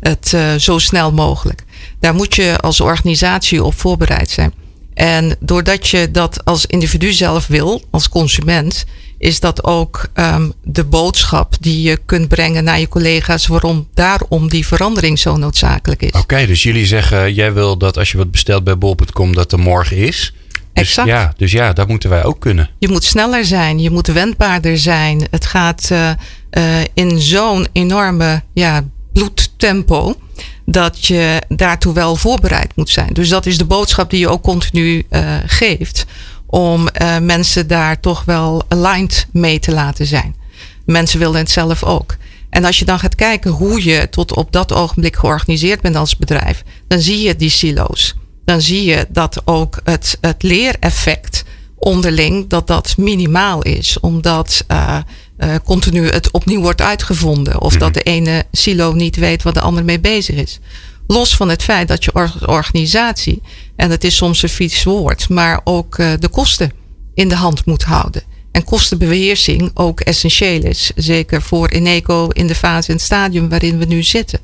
het zo snel mogelijk. Daar moet je als organisatie op voorbereid zijn. En doordat je dat als individu zelf wil, als consument, is dat ook um, de boodschap die je kunt brengen naar je collega's waarom daarom die verandering zo noodzakelijk is.
Oké, okay, dus jullie zeggen jij wil dat als je wat bestelt bij bol.com dat er morgen is. Dus,
exact.
Ja, dus ja, dat moeten wij ook kunnen.
Je moet sneller zijn, je moet wendbaarder zijn. Het gaat uh, uh, in zo'n enorme ja, bloedtempo dat je daartoe wel voorbereid moet zijn. Dus dat is de boodschap die je ook continu uh, geeft om uh, mensen daar toch wel aligned mee te laten zijn. Mensen willen het zelf ook. En als je dan gaat kijken hoe je tot op dat ogenblik georganiseerd bent als bedrijf, dan zie je die silo's. Dan zie je dat ook het, het leereffect onderling, dat dat minimaal is. Omdat uh, uh, continu het opnieuw wordt uitgevonden. Of dat de ene silo niet weet wat de ander mee bezig is. Los van het feit dat je organisatie, en het is soms een vies woord, maar ook uh, de kosten in de hand moet houden. En kostenbeheersing ook essentieel is. Zeker voor Eneco in de fase en stadium waarin we nu zitten.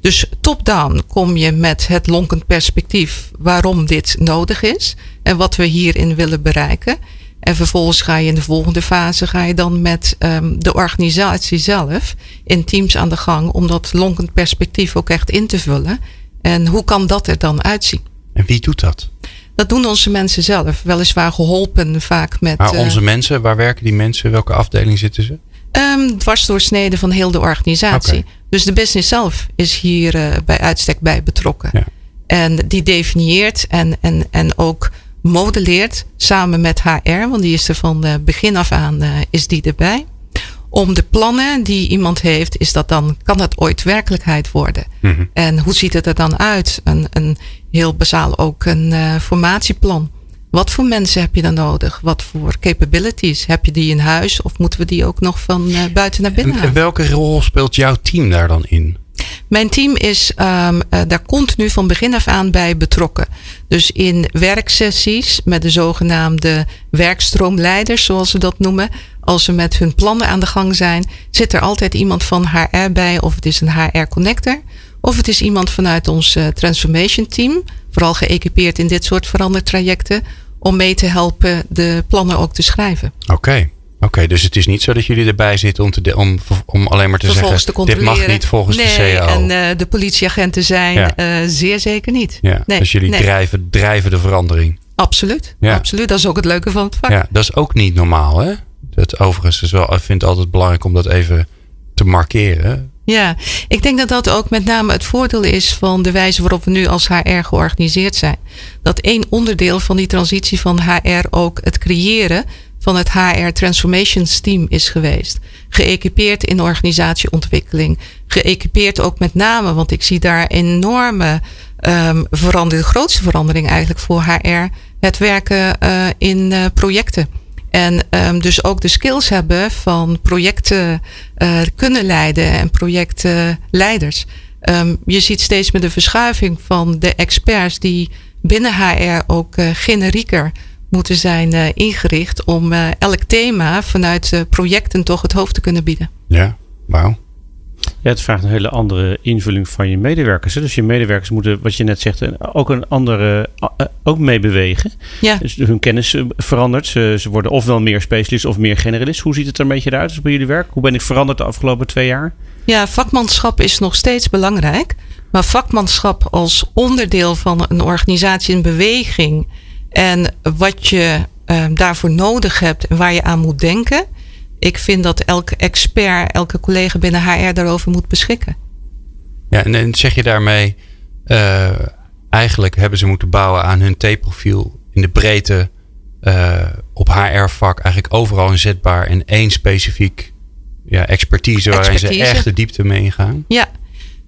Dus top-down kom je met het lonkend perspectief waarom dit nodig is. En wat we hierin willen bereiken. En vervolgens ga je in de volgende fase ga je dan met um, de organisatie zelf in teams aan de gang om dat lonkend perspectief ook echt in te vullen. En hoe kan dat er dan uitzien?
En wie doet dat?
Dat doen onze mensen zelf. Weliswaar geholpen vaak met.
Maar onze uh, mensen, waar werken die mensen? Welke afdeling zitten ze?
Um, dwarsdoorsneden van heel de organisatie. Okay. Dus de business zelf is hier uh, bij uitstek bij betrokken.
Ja.
En die definieert en, en, en ook modelleert samen met HR, want die is er van begin af aan uh, is die erbij. Om de plannen die iemand heeft, is dat dan, kan dat ooit werkelijkheid worden?
Mm -hmm.
En hoe ziet het er dan uit? Een, een heel bazaal ook een uh, formatieplan. Wat voor mensen heb je dan nodig? Wat voor capabilities? Heb je die in huis of moeten we die ook nog van uh, buiten naar binnen
en, en welke rol speelt jouw team daar dan in?
Mijn team is um, uh, daar continu van begin af aan bij betrokken. Dus in werksessies met de zogenaamde werkstroomleiders, zoals we dat noemen. Als ze met hun plannen aan de gang zijn, zit er altijd iemand van HR bij. Of het is een HR connector. Of het is iemand vanuit ons uh, transformation team. Vooral geëquipeerd in dit soort verandertrajecten. Om mee te helpen de plannen ook te schrijven.
Oké. Oké, okay, dus het is niet zo dat jullie erbij zitten om, te om, om alleen maar te
Vervolgens
zeggen:
te
dit mag niet volgens
nee,
de CAO.
En uh, de politieagenten zijn ja. uh, zeer zeker niet.
Ja,
nee,
dus jullie
nee.
drijven, drijven de verandering.
Absoluut,
Ja.
absoluut. Dat is ook het leuke van het vak.
Ja, dat is ook niet normaal, hè? Het overigens is wel, ik vind het altijd belangrijk om dat even te markeren.
Ja, ik denk dat dat ook met name het voordeel is van de wijze waarop we nu als HR georganiseerd zijn. Dat één onderdeel van die transitie van HR ook het creëren van het HR Transformations Team is geweest. Geëquipeerd in organisatieontwikkeling. Geëquipeerd ook met name, want ik zie daar enorme um, verandering, de grootste verandering eigenlijk voor HR. Het werken uh, in uh, projecten. En um, dus ook de skills hebben van projecten uh, kunnen leiden en projectleiders. Um, je ziet steeds meer de verschuiving van de experts die binnen HR ook generieker moeten zijn uh, ingericht om uh, elk thema vanuit uh, projecten toch het hoofd te kunnen bieden.
Ja, wauw.
Ja, het vraagt een hele andere invulling van je medewerkers. Dus je medewerkers moeten, wat je net zegt, ook een andere, ook meebewegen.
Ja.
Dus hun kennis verandert. Ze, ze worden ofwel meer specialist of meer generalist. Hoe ziet het er een beetje uit bij jullie werk? Hoe ben ik veranderd de afgelopen twee jaar?
Ja, vakmanschap is nog steeds belangrijk. Maar vakmanschap als onderdeel van een organisatie, een beweging en wat je uh, daarvoor nodig hebt en waar je aan moet denken. Ik vind dat elke expert, elke collega binnen HR daarover moet beschikken.
Ja, en, en zeg je daarmee, uh, eigenlijk hebben ze moeten bouwen aan hun T-profiel in de breedte uh, op HR-vak, eigenlijk overal inzetbaar in één specifiek ja, expertise, waarin ze echt de diepte mee ingaan.
Ja,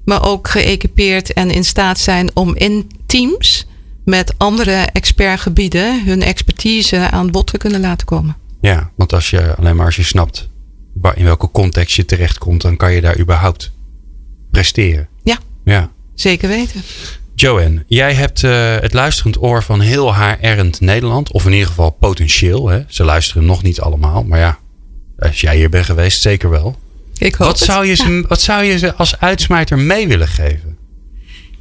maar ook geëquipeerd en in staat zijn om in teams met andere expertgebieden hun expertise aan bod te kunnen laten komen.
Ja, want als je alleen maar als je snapt waar, in welke context je terechtkomt, dan kan je daar überhaupt presteren.
Ja,
ja.
zeker weten.
Joanne, jij hebt uh, het luisterend oor van heel haar erend Nederland. Of in ieder geval potentieel. Hè? Ze luisteren nog niet allemaal. Maar ja, als jij hier bent geweest, zeker wel.
Ik hoop
wat,
het.
Zou je ze, wat zou je ze als uitsmijter mee willen geven?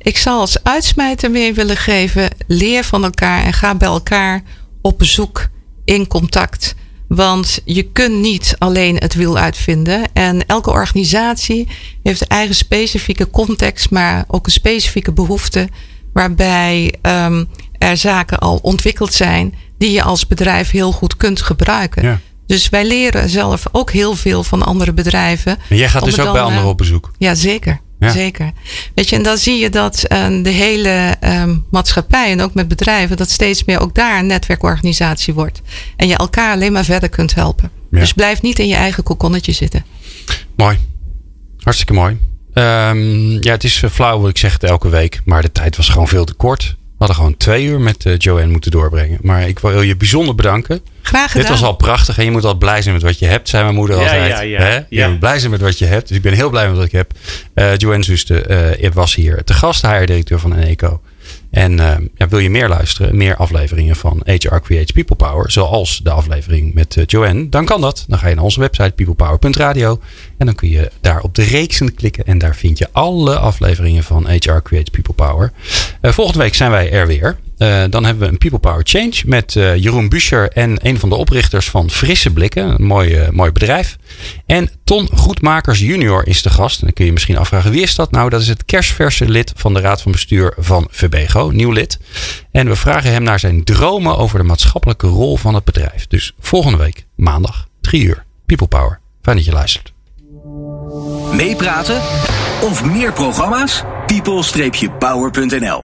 Ik zal als uitsmijter mee willen geven: leer van elkaar en ga bij elkaar op bezoek, in contact. Want je kunt niet alleen het wiel uitvinden. En elke organisatie heeft een eigen specifieke context, maar ook een specifieke behoefte. Waarbij um, er zaken al ontwikkeld zijn die je als bedrijf heel goed kunt gebruiken.
Ja.
Dus wij leren zelf ook heel veel van andere bedrijven.
En jij gaat dus ook bij anderen op bezoek?
Ja, zeker. Ja. Zeker. Weet je, en dan zie je dat uh, de hele uh, maatschappij en ook met bedrijven, dat steeds meer ook daar een netwerkorganisatie wordt. En je elkaar alleen maar verder kunt helpen. Ja. Dus blijf niet in je eigen kokonnetje zitten.
Mooi. Hartstikke mooi. Um, ja, het is flauw, ik zeg het elke week, maar de tijd was gewoon veel te kort. We hadden gewoon twee uur met uh, Joanne moeten doorbrengen. Maar ik wil je bijzonder bedanken.
Graag gedaan.
Dit was al prachtig. En je moet al blij zijn met wat je hebt, zei mijn moeder
ja,
altijd.
Ja, ja,
Hè? Je moet blij zijn met wat je hebt. Dus ik ben heel blij met wat ik heb. Uh, Joanne Zuste uh, was hier te gast, HR-directeur van Eneco. En uh, ja, wil je meer luisteren, meer afleveringen van HR Creates People Power, zoals de aflevering met uh, Joanne, dan kan dat. Dan ga je naar onze website peoplepower.radio en dan kun je daar op de reeksen klikken en daar vind je alle afleveringen van HR Creates People Power. Uh, volgende week zijn wij er weer. Uh, dan hebben we een People Power Change met uh, Jeroen Buscher en een van de oprichters van Frisse Blikken. Een mooi, uh, mooi bedrijf. En Ton Goedmakers junior is de gast. En dan kun je misschien afvragen wie is dat? Nou, dat is het kerstverse lid van de Raad van Bestuur van Verbego, nieuw lid. En we vragen hem naar zijn dromen over de maatschappelijke rol van het bedrijf. Dus volgende week, maandag, 3 uur. People Power. Fijn dat je luistert.
Meepraten of meer programma's? people-power.nl